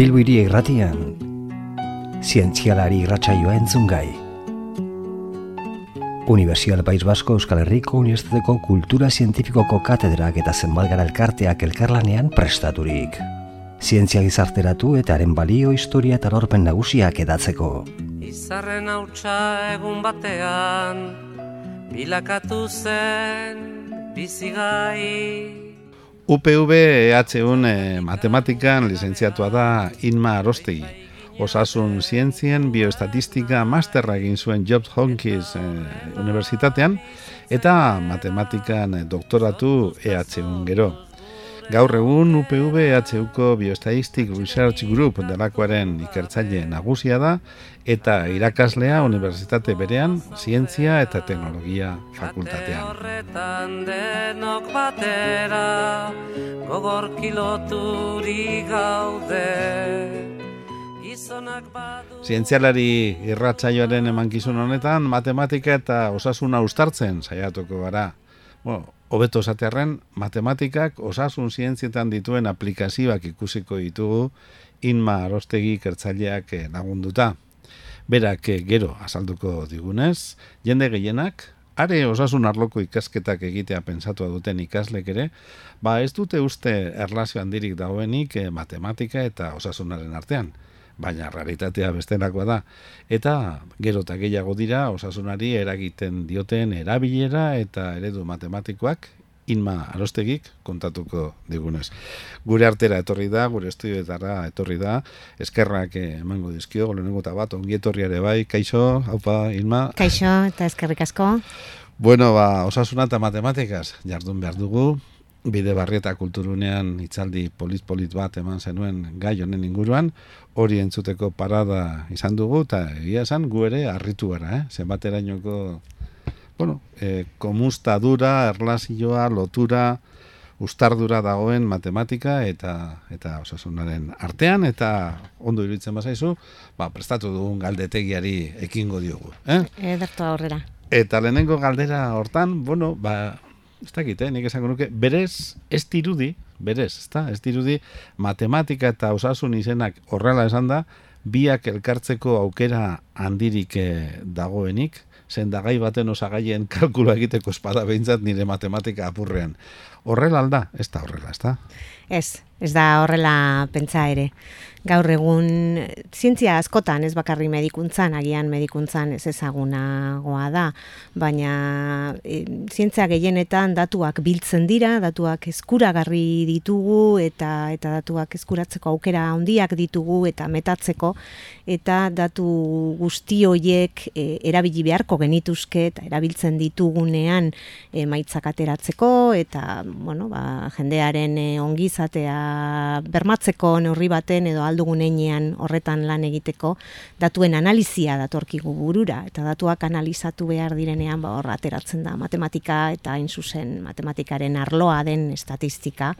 Bilbiri irratian, zientzialari irratsaioa entzun gai. Universial País Basko Euskal Herriko Unibertsitateko Kultura Zientifikoko Katedrak eta Zenbalgara Elkarteak elkarlanean prestaturik. Zientzia gizarteratu eta haren balio historia eta lorpen nagusiak edatzeko. Izarren hautsa egun batean, bilakatu zen bizigai. UPV EH1 eh, matematikan lizentziatua da Inma Arostegi. Osasun zientzien bioestatistika masterra egin zuen Jobs Hopkins eh, Unibertsitatean eta matematikan doktoratu EH1 gero. Gaur egun UPV EHUko Biostatistic Research Group delakoaren ikertzaile nagusia da eta irakaslea unibertsitate berean zientzia eta teknologia fakultatean. horretan denok batera, gogor kiloturi gaude. Zientzialari irratsaioaren emankizun honetan matematika eta osasuna ustartzen saiatuko gara. Bueno, hobeto esatearren, matematikak osasun zientzietan dituen aplikazioak ikusiko ditugu inma arostegi ikertzaileak eh, lagunduta. Berak eh, gero azalduko digunez, jende gehienak, are osasun arloko ikasketak egitea pentsatua duten ikaslek ere, ba ez dute uste erlazio handirik dagoenik eh, matematika eta osasunaren artean baina realitatea bestelakoa da. Eta gero eta gehiago dira osasunari eragiten dioten erabilera eta eredu matematikoak inma arostegik kontatuko digunez. Gure artera etorri da, gure estudioetara etorri da, eskerrak emango dizkio, lehenengo eta bat, ongi etorriare bai, kaixo, haupa, inma. Kaixo, eta eskerrik asko. Bueno, ba, osasuna eta matematikaz jardun behar dugu, bide barrieta kulturunean itzaldi polit-polit bat eman zenuen gai honen inguruan, hori entzuteko parada izan dugu, eta egia esan gu ere harritu gara, eh? zenbaterainoko bueno, e, komustadura, erlazioa, lotura, ustardura dagoen matematika eta eta osasunaren artean eta ondo iruditzen bazaizu, ba, prestatu dugun galdetegiari ekingo diogu. Eh? Edertu aurrera. Eta lehenengo galdera hortan, bueno, ba, ez dakit, eh? nik esango nuke, berez, ez dirudi, berez, ez da, ez dirudi, matematika eta osasun izenak horrela esan da, biak elkartzeko aukera handirik eh, dagoenik, zendagai baten osagaien kalkula egiteko espada behintzat nire matematika apurrean. Horrela alda? Ez da horrela, ez da? Ez, ez da horrela pentsa ere. Gaur egun zientzia askotan, ez bakarri medikuntzan, agian medikuntzan ez ezagunagoa da, baina e, zientzia gehienetan datuak biltzen dira, datuak eskuragarri ditugu eta eta datuak eskuratzeko aukera handiak ditugu eta metatzeko eta datu guzti hoiek e, erabili beharko genituzke eta erabiltzen ditugunean e, maitzak ateratzeko eta bueno, ba, jendearen e, ongizatea bermatzeko neurri baten edo aldugun einean horretan lan egiteko datuen analizia datorkigu burura eta datuak analizatu behar direnean ba hor ateratzen da matematika eta hain zuzen matematikaren arloa den estatistika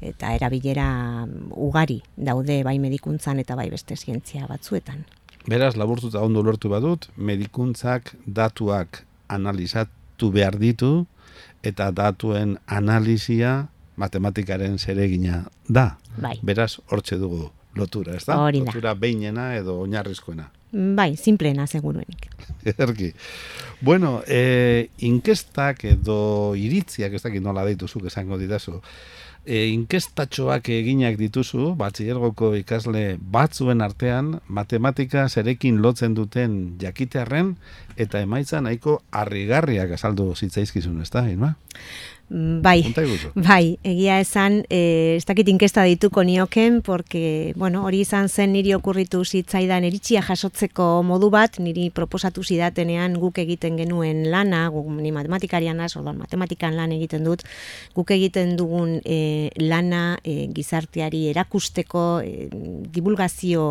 eta erabilera ugari daude bai medikuntzan eta bai beste zientzia batzuetan. Beraz, laburtuta ondo lortu badut, medikuntzak datuak analizatu behar ditu eta datuen analizia matematikaren zeregina da. Bai. Beraz, hortxe dugu lotura, ez da? Hori da. Lotura beinena edo oinarrizkoena. Bai, simpleena seguruenik. Erki. Bueno, e, inkestak edo iritziak, ez dakit nola deituzuk esango didazu, e, inkestatxoak eginak dituzu, batxillergoko ikasle batzuen artean, matematika zerekin lotzen duten jakitearren, eta emaitza nahiko harrigarriak azaldu zitzaizkizun, ez da, Irma? Bai, Konta iguzu. bai, egia esan, e, ez dakit inkesta dituko nioken, porque, bueno, hori izan zen niri okurritu zitzaidan eritxia jasotzeko modu bat, niri proposatu zidatenean guk egiten genuen lana, guk ni matematikarian naz, orduan matematikan lan egiten dut, guk egiten dugun e, lana e, gizarteari erakusteko e, divulgazio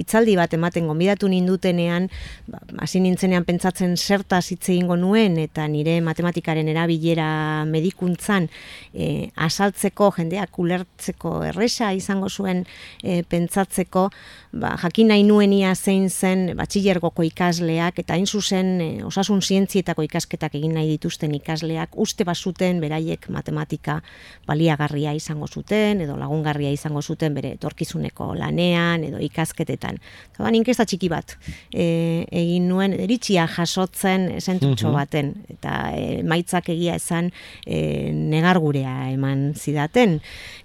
hitzaldi bat ematen gonbidatu nindutenean, ba, hasi nintzenean pentsatzen zertaz hitz egingo nuen eta nire matematikaren erabilera medikuan medikuntzan e, asaltzeko, jendeak ulertzeko erresa izango zuen e, pentsatzeko, ba, jakin nahi nuenia zein zen batxillergoko ikasleak, eta hain zuzen e, osasun zientzietako ikasketak egin nahi dituzten ikasleak, uste bazuten beraiek matematika baliagarria izango zuten, edo lagungarria izango zuten bere etorkizuneko lanean, edo ikasketetan. Eta ba, inkesta txiki bat e, egin nuen, eritxia jasotzen zentutxo mhm. baten, eta e, maitzak egia esan e, negargurea eman zidaten.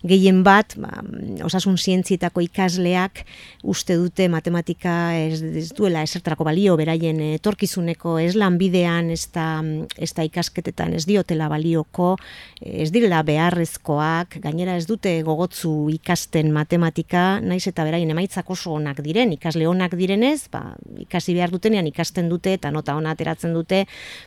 Gehien bat, ba, osasun zientzietako ikasleak, uste dute matematika ez, ez duela esertarako balio beraien etorkizuneko ez lanbidean ez da, ez da ikasketetan ez diotela balioko ez direla beharrezkoak gainera ez dute gogotzu ikasten matematika naiz eta beraien emaitzak oso onak diren ikasle onak direnez ba, ikasi behar dutenean ikasten dute eta nota ona ateratzen dute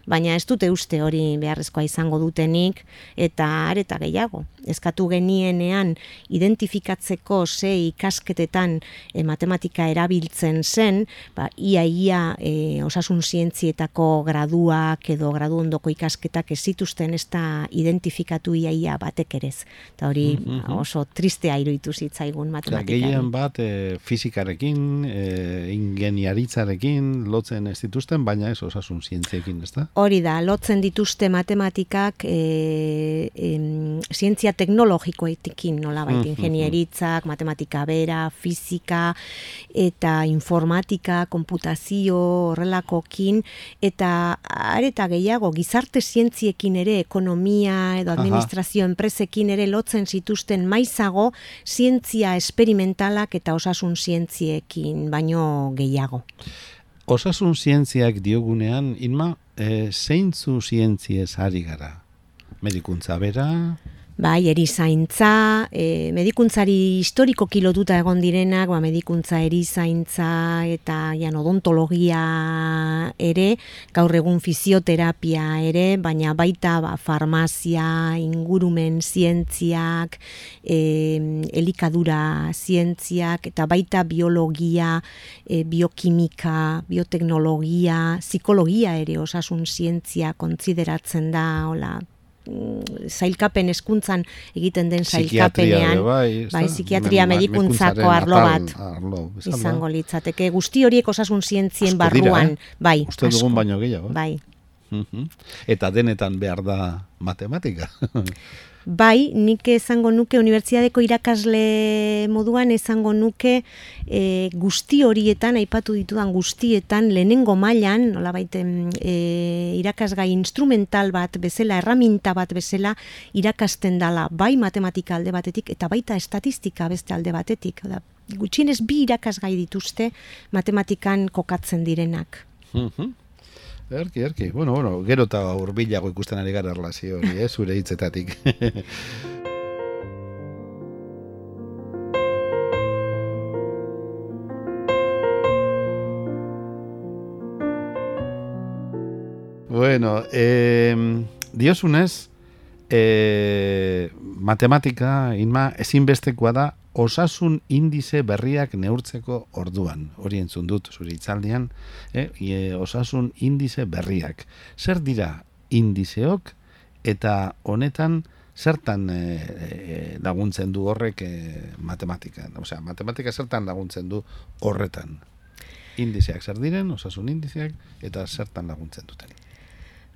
baina ez dute uste hori beharrezkoa izango dutenik eta areta gehiago. Eskatu genienean identifikatzeko ze ikasketetan e, matematika erabiltzen zen, ba, ia ia e, osasun zientzietako graduak edo gradu ondoko ikasketak ez zituzten ez da identifikatu ia ia batek erez. Eta hori mm -hmm. oso tristea iruditu zitzaigun matematika. Gehien bat e, fizikarekin, e, ingeniaritzarekin lotzen ez dituzten, baina ez osasun zientziekin, ez da? Hori da, lotzen dituzte matematikak e, e, zientzia teknologikoetekin nola baita, mm -hmm. ingenieritzak, matematika bera, fizika, eta informatika, konputazio horrelakokin, eta areta gehiago gizarte zientziekin ere, ekonomia edo administrazio Aha. enpresekin ere lotzen zituzten maizago zientzia esperimentalak eta osasun zientziekin baino gehiago. Osasun zientziak diogunean, inma, e, zeintzu zientziez ari gara? Medikuntza bera? Bai, erizaintza, e, medikuntzari historiko kilotuta egon direnak, ba, medikuntza erizaintza eta jan, odontologia ere, gaur egun fisioterapia ere, baina baita ba, farmazia, ingurumen zientziak, e, elikadura zientziak, eta baita biologia, e, biokimika, bioteknologia, psikologia ere osasun zientzia kontsideratzen da, hola, zailkapen eskuntzan egiten den zailkapenean, bai, bai psikiatria medikuntzako arlo bat izango litzateke. Guzti horiek osasun zientzien barruan, eh? bai. Uste dugun baino gehiago. Bai. Eta denetan behar da matematika. bai, nik esango nuke unibertsiadeko irakasle moduan esango nuke e, guzti horietan, aipatu ditudan guztietan, lehenengo mailan, nola baiten e, irakasgai instrumental bat bezala, erraminta bat bezala, irakasten dala bai matematika alde batetik, eta baita estatistika beste alde batetik. Da, gutxienez bi irakasgai dituzte matematikan kokatzen direnak. Mm Erki, erki. Bueno, bueno, gero eta urbilago ikusten ari gara erlazio hori, eh, zure hitzetatik. bueno, eh, diosunez, eh, matematika, inma, ezinbestekoa da osasun indize berriak neurtzeko orduan. Hori entzun dut, zuri itzaldian, eh? osasun indize berriak. Zer dira indizeok eta honetan zertan e, laguntzen du horrek e, matematika. Osea, matematika zertan laguntzen du horretan. Indizeak zer diren, osasun indizeak, eta zertan laguntzen duten.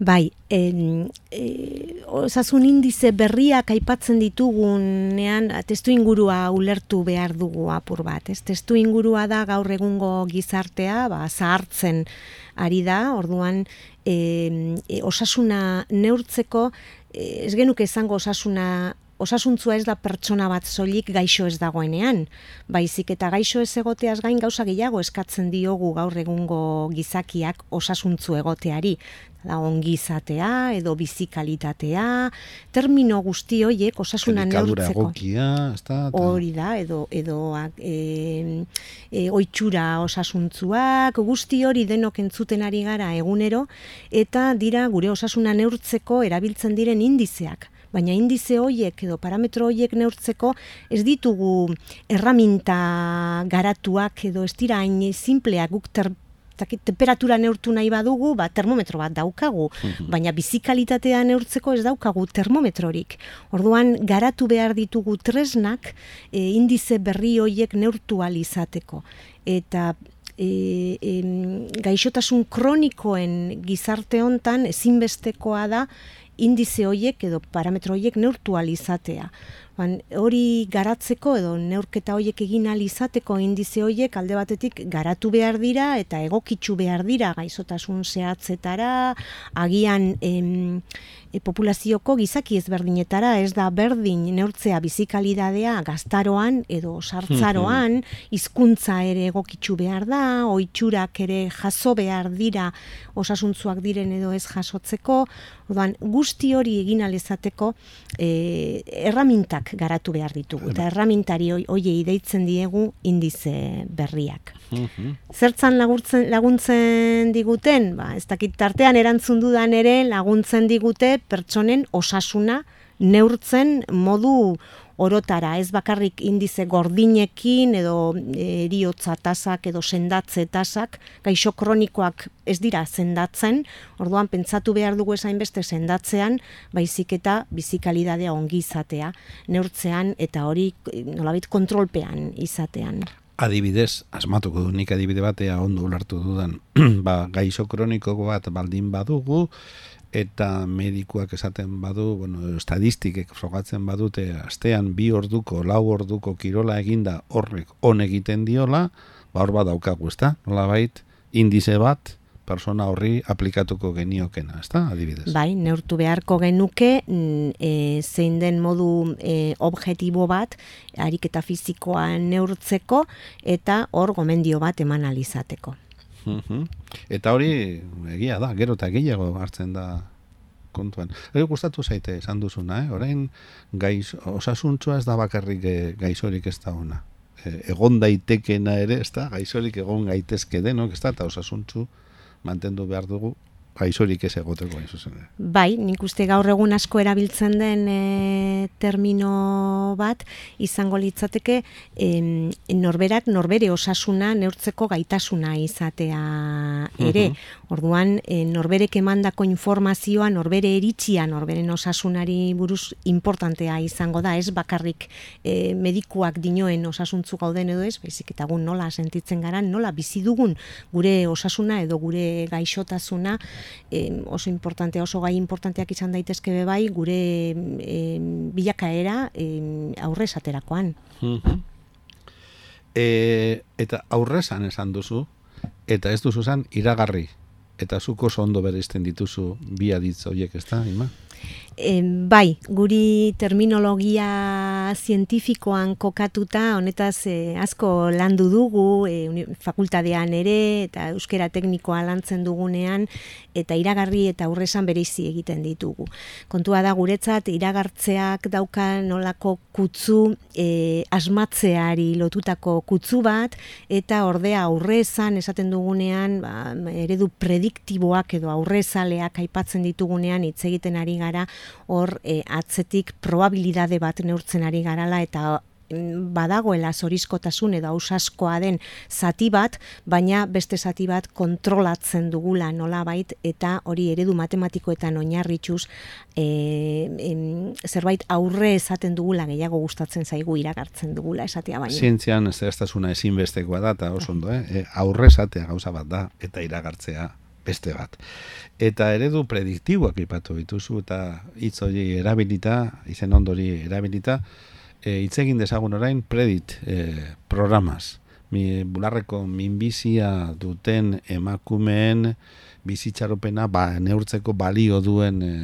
Bai, en, e, osasun indize berriak aipatzen ditugunean testu ingurua ulertu behar dugu apur bat. Ez? Testu ingurua da gaur egungo gizartea, ba, zahartzen ari da, orduan e, osasuna neurtzeko, e, ez genuke izango osasuna osasuntzua ez da pertsona bat soilik gaixo ez dagoenean, baizik eta gaixo ez egoteaz gain gauza gehiago eskatzen diogu gaur egungo gizakiak osasuntzu egoteari. Da ongizatea edo bizikalitatea, termino guzti horiek osasuna neurtzeko. Hori da, edo, edo e, e, oitxura osasuntzuak, guzti hori denok entzuten ari gara egunero, eta dira gure osasuna neurtzeko erabiltzen diren indizeak baina indize hoiek edo parametro hoiek neurtzeko ez ditugu erraminta garatuak edo ez dira hain simpleak guk ter, temperatura neurtu nahi badugu, ba, termometro bat daukagu, Mhm. baina bizikalitatea neurtzeko ez daukagu termometrorik. Orduan, garatu behar ditugu tresnak e, indize berri hoiek neurtu ahal izateko. Eta e, em, gaixotasun kronikoen gizarte hontan ezinbestekoa da indize hoiek edo parametro hoiek neurtu izatea. Ban, hori garatzeko edo neurketa hoiek egin ahal izateko indize hoiek alde batetik garatu behar dira eta egokitzu behar dira gaixotasun zehatzetara, agian em, e, populazioko gizaki ezberdinetara ez da berdin neurtzea bizikalidadea gaztaroan edo sartzaroan, hizkuntza ere egokitzu behar da, oitxurak ere jaso behar dira osasuntzuak diren edo ez jasotzeko, orduan guzti hori egin alezateko e, erramintak garatu behar ditugu, eta erramintari hoi- hoiei deitzen diegu indize berriak. Mhm. Zertzan laguntzen, laguntzen diguten, ba, ez dakit tartean erantzun dudan ere laguntzen digute pertsonen osasuna neurtzen modu orotara, ez bakarrik indize gordinekin edo eh, eriotza tasak edo sendatze tasak, gaixo kronikoak ez dira sendatzen, orduan pentsatu behar dugu esain beste sendatzean, baizik eta bizikalidadea ongi izatea, neurtzean eta hori eh, nolabait kontrolpean izatean. Adibidez, asmatuko du nik adibide batea ondo ulartu dudan, ba, gaixo kroniko bat baldin badugu, eta medikuak esaten badu, bueno, estadistikek frogatzen badute, astean bi orduko, lau orduko kirola eginda horrek on egiten diola, ba hor bat daukagu, ezta? Nolabait, indize bat, persona horri aplikatuko geniokena, ezta? Adibidez. Bai, neurtu beharko genuke mm, e, zein den modu e, objektibo bat ariketa fizikoa neurtzeko eta hor gomendio bat eman alizateko. Mhm. Eta hori egia da, gero eta gehiago hartzen da kontuan. Ego gustatu zaite esan duzuna, eh? orain gaiz, osasuntsua ez da bakarrik eh, gaizorik ez da ona. Eh, egon daitekena ere, ez da, gaizorik egon gaitezke denok, ez da, eta osasuntzu mantendu behar dugu gaizorik ez egoteko hain zuzen. ere. Bai, nik uste gaur egun asko erabiltzen den e, termino bat izango litzateke em, norberak norbere osasuna neurtzeko gaitasuna izatea ere. Orduan, e, norberek emandako informazioa, norbere eritzia, norberen osasunari buruz importantea izango da, ez bakarrik e, medikuak dinoen osasuntzu gauden edo ez, baizik eta gun nola sentitzen gara, nola bizi dugun gure osasuna edo gure gaixotasuna em, oso importante, oso gai importanteak izan daitezke be bai gure em, bilakaera em, aurre esaterakoan. Mhm. E, eta aurrezan esan duzu, eta ez duzu zan iragarri. Eta zuko oso ondo bereizten dituzu bi aditz horiek, ez da, Ima? Em, bai, guri terminologia zientifikoan kokatuta, honetaz eh, asko landu dugu, eh, uni- fakultadean ere, eta euskera teknikoa lantzen dugunean, eta iragarri eta aurresan bereizi egiten ditugu. Kontua da guretzat, iragartzeak dauka nolako kutzu eh, asmatzeari lotutako kutzu bat, eta ordea aurrezan esaten dugunean, ba, eredu prediktiboak edo aurrezaleak aipatzen ditugunean hitz egiten ari gara, hor eh, atzetik probabilidade bat neurtzen ari garala eta mm, badagoela zoriskotasun edo ausaskoa den zati bat, baina beste zati bat kontrolatzen dugula nolabait eta hori eredu matematikoetan oinarrituz e, em, zerbait aurre esaten dugula gehiago gustatzen zaigu iragartzen dugula esatea baina. Zientzian ez zehaztasuna ezinbestekoa da, eta oso ondo, eh? E, aurrezatea gauza bat da, eta iragartzea beste bat. Eta eredu prediktiboak ipatu dituzu, eta hitz hori erabilita, izen ondori erabilita, e, hitz egin dezagun orain predit e, programaz. Mi, bularreko minbizia duten emakumeen bizitxaropena ba, neurtzeko balio duen e,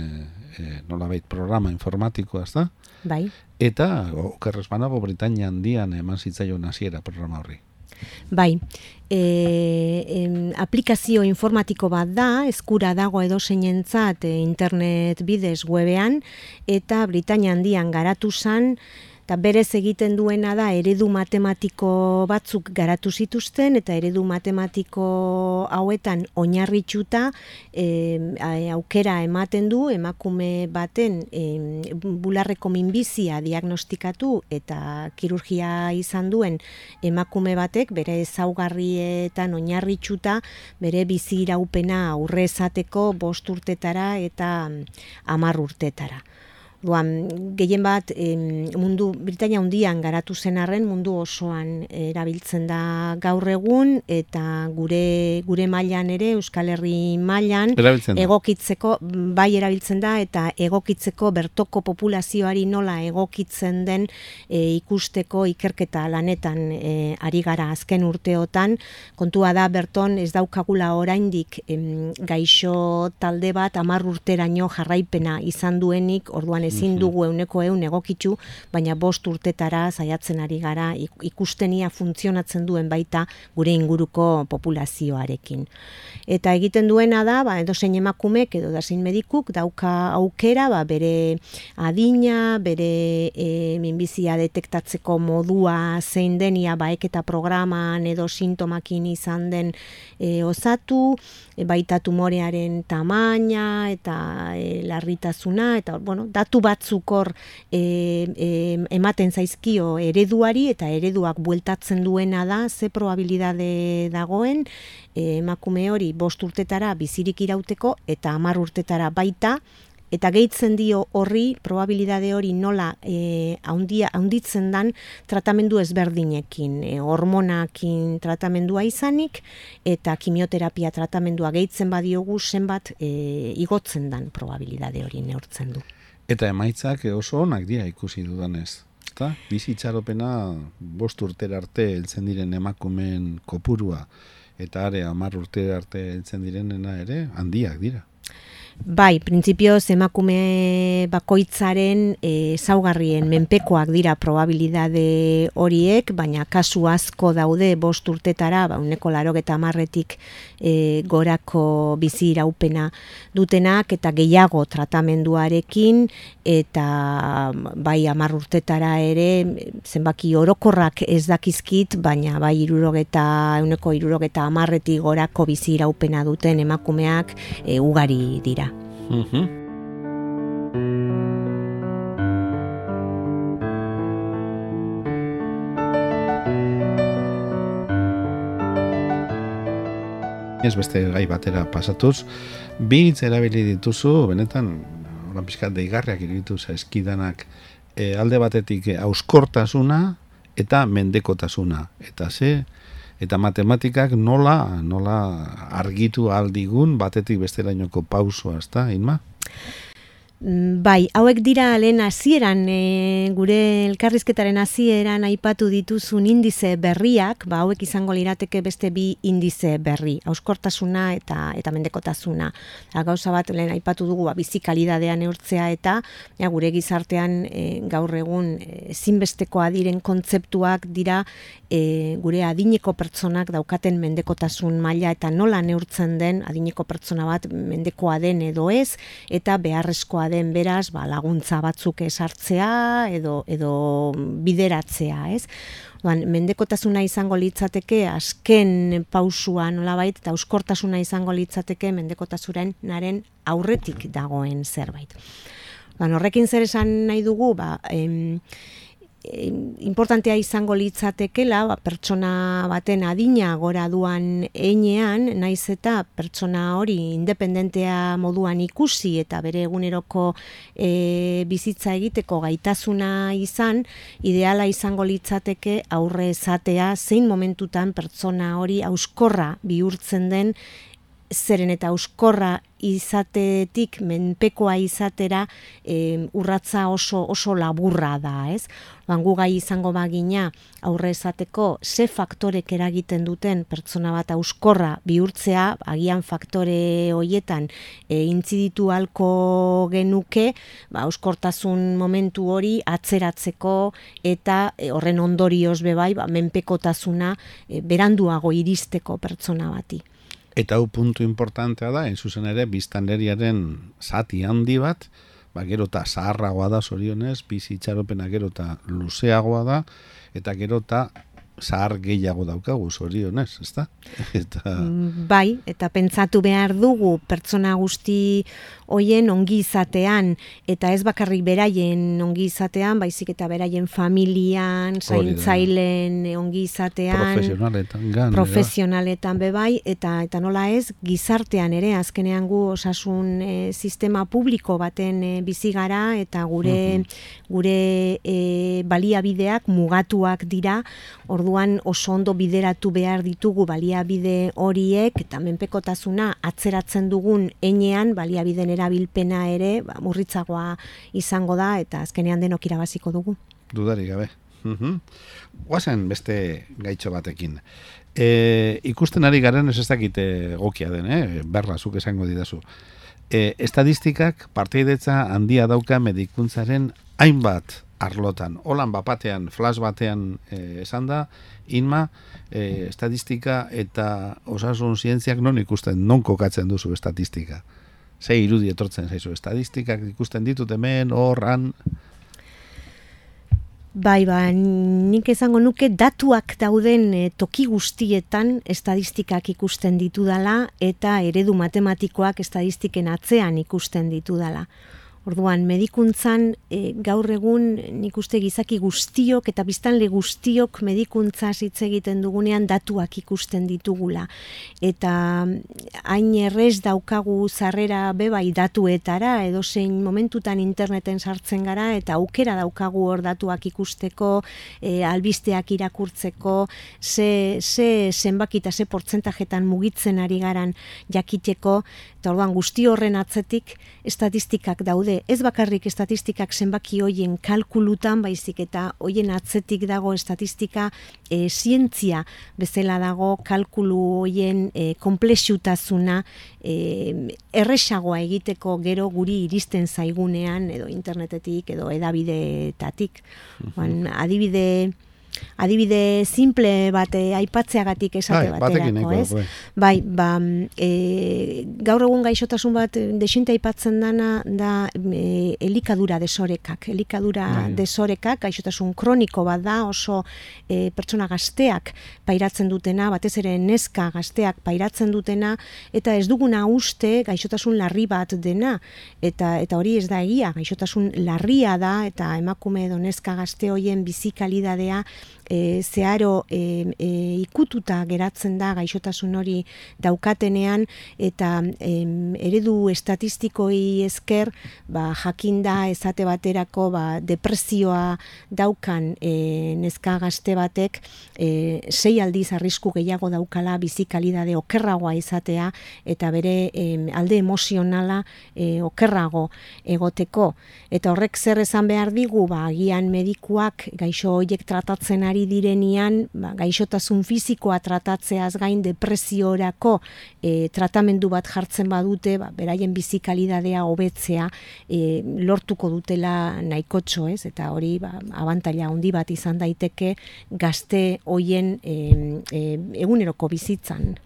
e, nolabait programa informatikoa, ez da? Bai. Eta, okerrez banago, Britania handian eman zitzaion hasiera programa horri. Bai, e, em, aplikazio informatiko bat da, eskura dago edo zeinentzat e, internet bidez webean, eta Britania handian garatu zan, eta berez egiten duena da eredu matematiko batzuk garatu zituzten eta eredu matematiko hauetan oinarritxuta e, aukera ematen du emakume baten e, bularreko minbizia diagnostikatu eta kirurgia izan duen emakume batek bere ezaugarrietan oinarritxuta bere bizi iraupena aurre esateko bost urtetara eta hamar urtetara. Duan, gehien bat mundu Britania hundian garatu zen arren mundu osoan erabiltzen da gaur egun eta gure gure mailan ere Euskal Herri mailan egokitzeko bai erabiltzen da eta egokitzeko bertoko populazioari nola egokitzen den e, ikusteko ikerketa lanetan e, ari gara azken urteotan. Kontua da berton ez daukagula oraindik gaixo talde bat 10 urteraino jarraipena izan duenik orduan ezin mhm. dugu euneko eun egokitzu, baina bost urtetara zaiatzen ari gara ikustenia funtzionatzen duen baita gure inguruko populazioarekin. Eta egiten duena da, ba, edo zein emakumek edo da zein medikuk dauka aukera ba, bere adina, bere e, minbizia detektatzeko modua zein denia baeketa programan edo sintomakin izan den e, osatu, e, baita tumorearen tamaina eta e, larritasuna, eta bueno, datu batzuk hor e, e, ematen zaizkio ereduari eta ereduak bueltatzen duena da, ze probabilidade dagoen, e, emakume hori bost urtetara bizirik irauteko eta hamar urtetara baita, eta gehitzen dio horri probabilidade hori nola e, haundia, haunditzen dan tratamendu ezberdinekin, e, hormonakin tratamendua izanik eta kimioterapia tratamendua gehitzen badiogu zenbat e, igotzen dan probabilidade hori neurtzen du. Eta emaitzak oso onak dira ikusi dudanez. Eta bizitzaropena bost urtera arte heltzen diren emakumeen kopurua eta are amar urtera arte heltzen direnena ere handiak dira. Bai, printzipioz emakume bakoitzaren e, zaugarrien menpekoak dira probabilidade horiek, baina kasu asko daude bost urtetara, ba, uneko laro eta marretik e, gorako bizi iraupena dutenak, eta gehiago tratamenduarekin, eta bai amar urtetara ere, zenbaki orokorrak ez dakizkit, baina bai irurogeta, uneko irurogeta amarretik gorako bizi iraupena duten emakumeak e, ugari dira. Mhm. Ez beste gai batera pasatuz, bi hitz erabili dituzu, benetan, horan pizkat deigarriak iritu eskidanak e, alde batetik auskortasuna eta mendekotasuna. Eta ze, eta matematikak nola nola argitu aldigun batetik besterainoko pausoa, ezta, Inma? Bai, hauek dira lehen hasieran e, gure elkarrizketaren hasieran aipatu dituzun indize berriak, ba hauek izango lirateke beste bi indize berri, auskortasuna eta eta mendekotasuna. Da, gauza bat lehen aipatu dugu ba bizi kalidadea neurtzea eta ja, gure gizartean e, gaur egun e, ezinbestekoa diren kontzeptuak dira e, gure adineko pertsonak daukaten mendekotasun maila eta nola neurtzen den adineko pertsona bat mendekoa den edo ez eta beharrezkoa den beraz ba, laguntza batzuk esartzea edo, edo bideratzea, ez? Ban, mendekotasuna izango litzateke azken pausua nolabait eta euskortasuna izango litzateke mendekotasuren naren aurretik dagoen zerbait. Ban, horrekin zer esan nahi dugu, ba, em, importantea izango litzatekela ba, pertsona baten adina gora duan einean, naiz eta pertsona hori independentea moduan ikusi eta bere eguneroko e, bizitza egiteko gaitasuna izan, ideala izango litzateke aurre esatea zein momentutan pertsona hori auskorra bihurtzen den zeren eta euskorra izatetik menpekoa izatera e, urratza oso oso laburra da, ez? Bangu gai izango bagina aurre esateko ze faktorek eragiten duten pertsona bat euskorra bihurtzea, agian faktore hoietan e, intziditu halko genuke, ba euskortasun momentu hori atzeratzeko eta e, horren ondorioz bebai, ba menpekotasuna e, beranduago iristeko pertsona bati. Eta hau puntu importantea da, zuzen ere, biztanleriaren zati handi bat, ba, gero eta zaharragoa da zorionez, bizi itxaropena gero eta luzeagoa da, eta gero eta zahar gehiago daukagu zorionez, ezta? Eta... Bai, eta pentsatu behar dugu pertsona guzti hoien ongi izatean eta ez bakarrik beraien ongi izatean, baizik eta beraien familian, zaintzailen ongi izatean, profesionaletan, gan, profesionaletan bebai, eta eta nola ez, gizartean ere, azkenean gu osasun e, sistema publiko baten e, bizi gara eta gure gure e, baliabideak mugatuak dira, orduan oso ondo bideratu behar ditugu baliabide horiek eta menpekotasuna atzeratzen dugun enean baliabideen erabilpena ere ba, murritzagoa izango da eta azkenean denok irabaziko dugu. Dudari gabe. Mhm. Guazen beste gaitxo batekin. E, ikusten ari garen ez ez dakite gokia den, eh? berra zuk esango didazu. E, estadistikak parteidetza handia dauka medikuntzaren hainbat arlotan. Holan bapatean, flash batean e, esan da, inma, e, estadistika eta osasun zientziak non ikusten, non kokatzen duzu estatistika ze irudi etortzen zaizu, estadistikak ikusten ditut hemen, horran... Bai, ba, nik esango nuke datuak dauden e, toki guztietan estadistikak ikusten ditu dela eta eredu matematikoak estadistiken atzean ikusten ditu dela. Orduan, medikuntzan e, gaur egun nik uste gizaki guztiok eta biztanle guztiok medikuntza hitz egiten dugunean datuak ikusten ditugula. Eta hain errez daukagu zarrera bebai datuetara edo zein momentutan interneten sartzen gara eta aukera daukagu hor datuak ikusteko, e, albisteak irakurtzeko, ze, ze zenbakita, ze portzentajetan mugitzen ari garan jakiteko, eta orduan guzti horren atzetik estatistikak daude ez bakarrik estatistikak zenbaki hoien kalkulutan, baizik eta hoien atzetik dago estatistika e, zientzia bezala dago kalkulu hoien e, komplexutasuna e, erresagoa egiteko gero guri iristen zaigunean edo internetetik edo edabideetatik. Mm adibide adibide simple bat eh, aipatzeagatik esate bai, baterako, ez? Bai. bai, ba, e, gaur egun gaixotasun bat desinte aipatzen dana da e, elikadura desorekak. Elikadura bai. desorekak gaixotasun kroniko bat da oso e, pertsona gazteak pairatzen dutena, batez ere neska gazteak pairatzen dutena eta ez duguna uste gaixotasun larri bat dena eta eta hori ez da egia, gaixotasun larria da eta emakume edo neska gazte hoien bizikalidadea e, zeharo e, e, ikututa geratzen da gaixotasun hori daukatenean eta e, eredu estatistikoi esker ba, jakinda ezate baterako ba, depresioa daukan e, neska gazte batek e, sei aldiz arrisku gehiago daukala bizikalidade okerragoa izatea eta bere e, alde emozionala e, okerrago egoteko. Eta horrek zer esan behar digu? Ba, agian medikuak gaixo horiek tratatzen ari direnian ba, gaixotasun fizikoa tratatzeaz gain depresiorako e, tratamendu bat jartzen badute, ba, beraien bizikalidadea hobetzea e, lortuko dutela nahikotxo ez, eta hori ba, abantaila handi bat izan daiteke gazte hoien e, e, eguneroko bizitzan.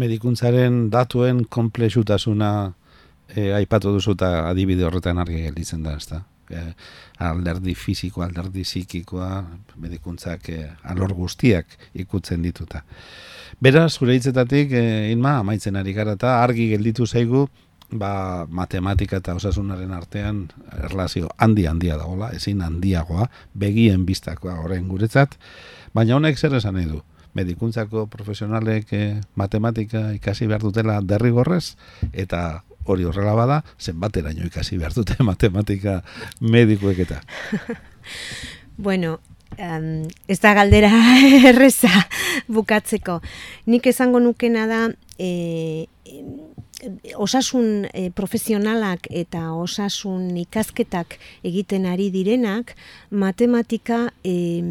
Medikuntzaren datuen komplexutasuna e, aipatu duzu eta adibide horretan argi gelditzen da, ezta? Eh, alderdi fisiko, alderdi psikikoa, medikuntzak eh, alor guztiak ikutzen dituta. Beraz, zure hitzetatik, eh, inma, amaitzen ari gara eta argi gelditu zaigu, ba, matematika eta osasunaren artean erlazio handi handia dagoela, ezin handiagoa, begien biztakoa horren guretzat, baina honek zer esan nahi du? medikuntzako profesionalek eh, matematika ikasi behar dutela derrigorrez eta hori horrela bada, zenbateraino ikasi behar dute matematika medikuek eta. bueno, um, ez da galdera erreza bukatzeko. Nik esango nukena da, e, osasun e, profesionalak eta osasun ikasketak egiten ari direnak matematika e,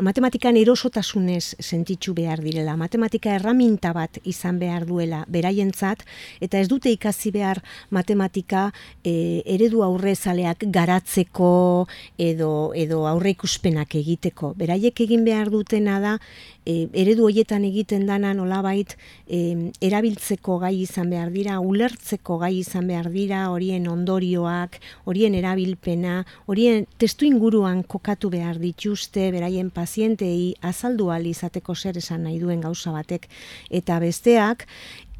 matematikan erosotasunez sentitzu behar direla. Matematika erraminta bat izan behar duela beraientzat eta ez dute ikasi behar matematika e, eredu aurrezaleak garatzeko edo edo aurreikuspenak egiteko. Beraiek egin behar dutena da e, eredu hoietan egiten dana nolabait e, erabiltzeko gai izan behar dira, ulertzeko gai izan behar dira, horien ondorioak, horien erabilpena, horien testu inguruan kokatu behar dituzte, beraien pazientei azaldu izateko zer esan nahi duen gauza batek, eta besteak,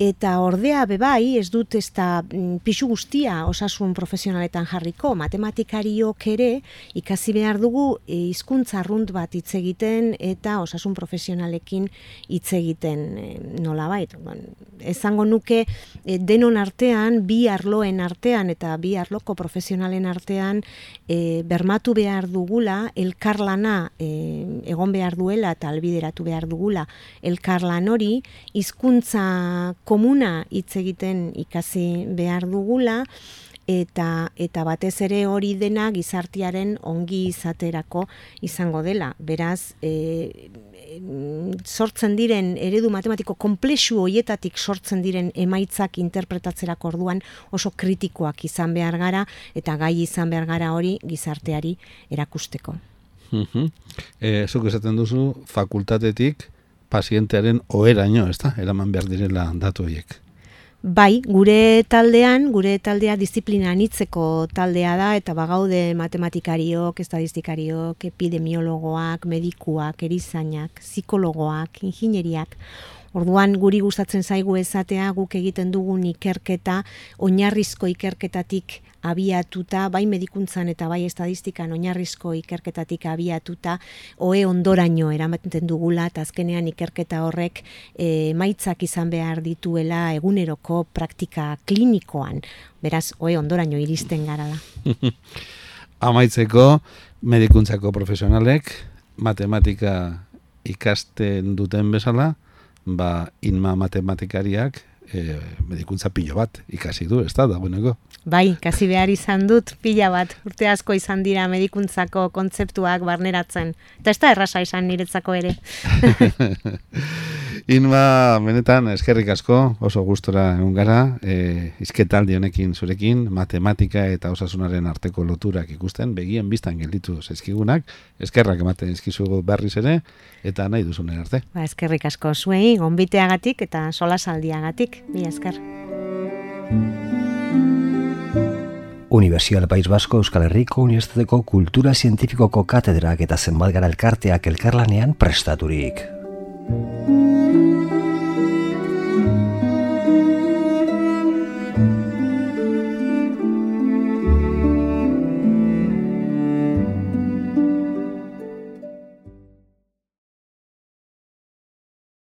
Eta ordea bebai, ez dut ez da mm, pixu guztia osasun profesionaletan jarriko, matematikariok ere ikasi behar dugu e, hizkuntza arrunt bat hitz egiten eta osasun profesionalekin hitz egiten e, nola bait. Ezango nuke e, denon artean, bi arloen artean eta bi arloko profesionalen artean e, bermatu behar dugula, elkarlana e, egon behar duela eta albideratu behar dugula elkarlan hori, hizkuntza komuna hitz egiten ikasi behar dugula eta eta batez ere hori dena gizartearen ongi izaterako izango dela. Beraz, e, sortzen diren eredu matematiko komplexu hoietatik sortzen diren emaitzak interpretatzerako orduan oso kritikoak izan behar gara eta gai izan behar gara hori gizarteari erakusteko. Mhm. Eh, zuk esaten duzu fakultatetik pazientearen oheraino, ez da, eraman behar direla datu horiek. Bai, gure taldean, gure taldea disiplina anitzeko taldea da, eta bagaude matematikariok, estadistikariok, epidemiologoak, medikuak, erizainak, psikologoak, ingenieriak, Orduan guri gustatzen zaigu esatea guk egiten dugun ikerketa oinarrizko ikerketatik abiatuta, bai medikuntzan eta bai estadistikan oinarrizko ikerketatik abiatuta, oe ondoraino eramaten dugula, eta azkenean ikerketa horrek e, maitzak izan behar dituela eguneroko praktika klinikoan, beraz, oe ondoraino iristen gara da. Amaitzeko, medikuntzako profesionalek, matematika ikasten duten bezala, ba, inma matematikariak e, medikuntza pilo bat ikasi du, ez da, dagoeneko. Bai, kasi behar izan dut pila bat, urte asko izan dira medikuntzako kontzeptuak barneratzen. Eta ez da errasa izan niretzako ere. Inma, benetan, eskerrik asko, oso gustora egun gara, e, izketaldi honekin zurekin, matematika eta osasunaren arteko loturak ikusten, begien biztan gelditu zezkigunak, eskerrak ematen izkizu berriz ere, eta nahi duzunen arte. Ba, eskerrik asko zuei, gonbiteagatik eta solasaldiagatik, mi esker. Universidad País Vasco Euskal Herriko Unibertsitateko Kultura Zientifikoko Katedrak eta Zenbat Gara Elkarteak elkarlanean prestaturik. Música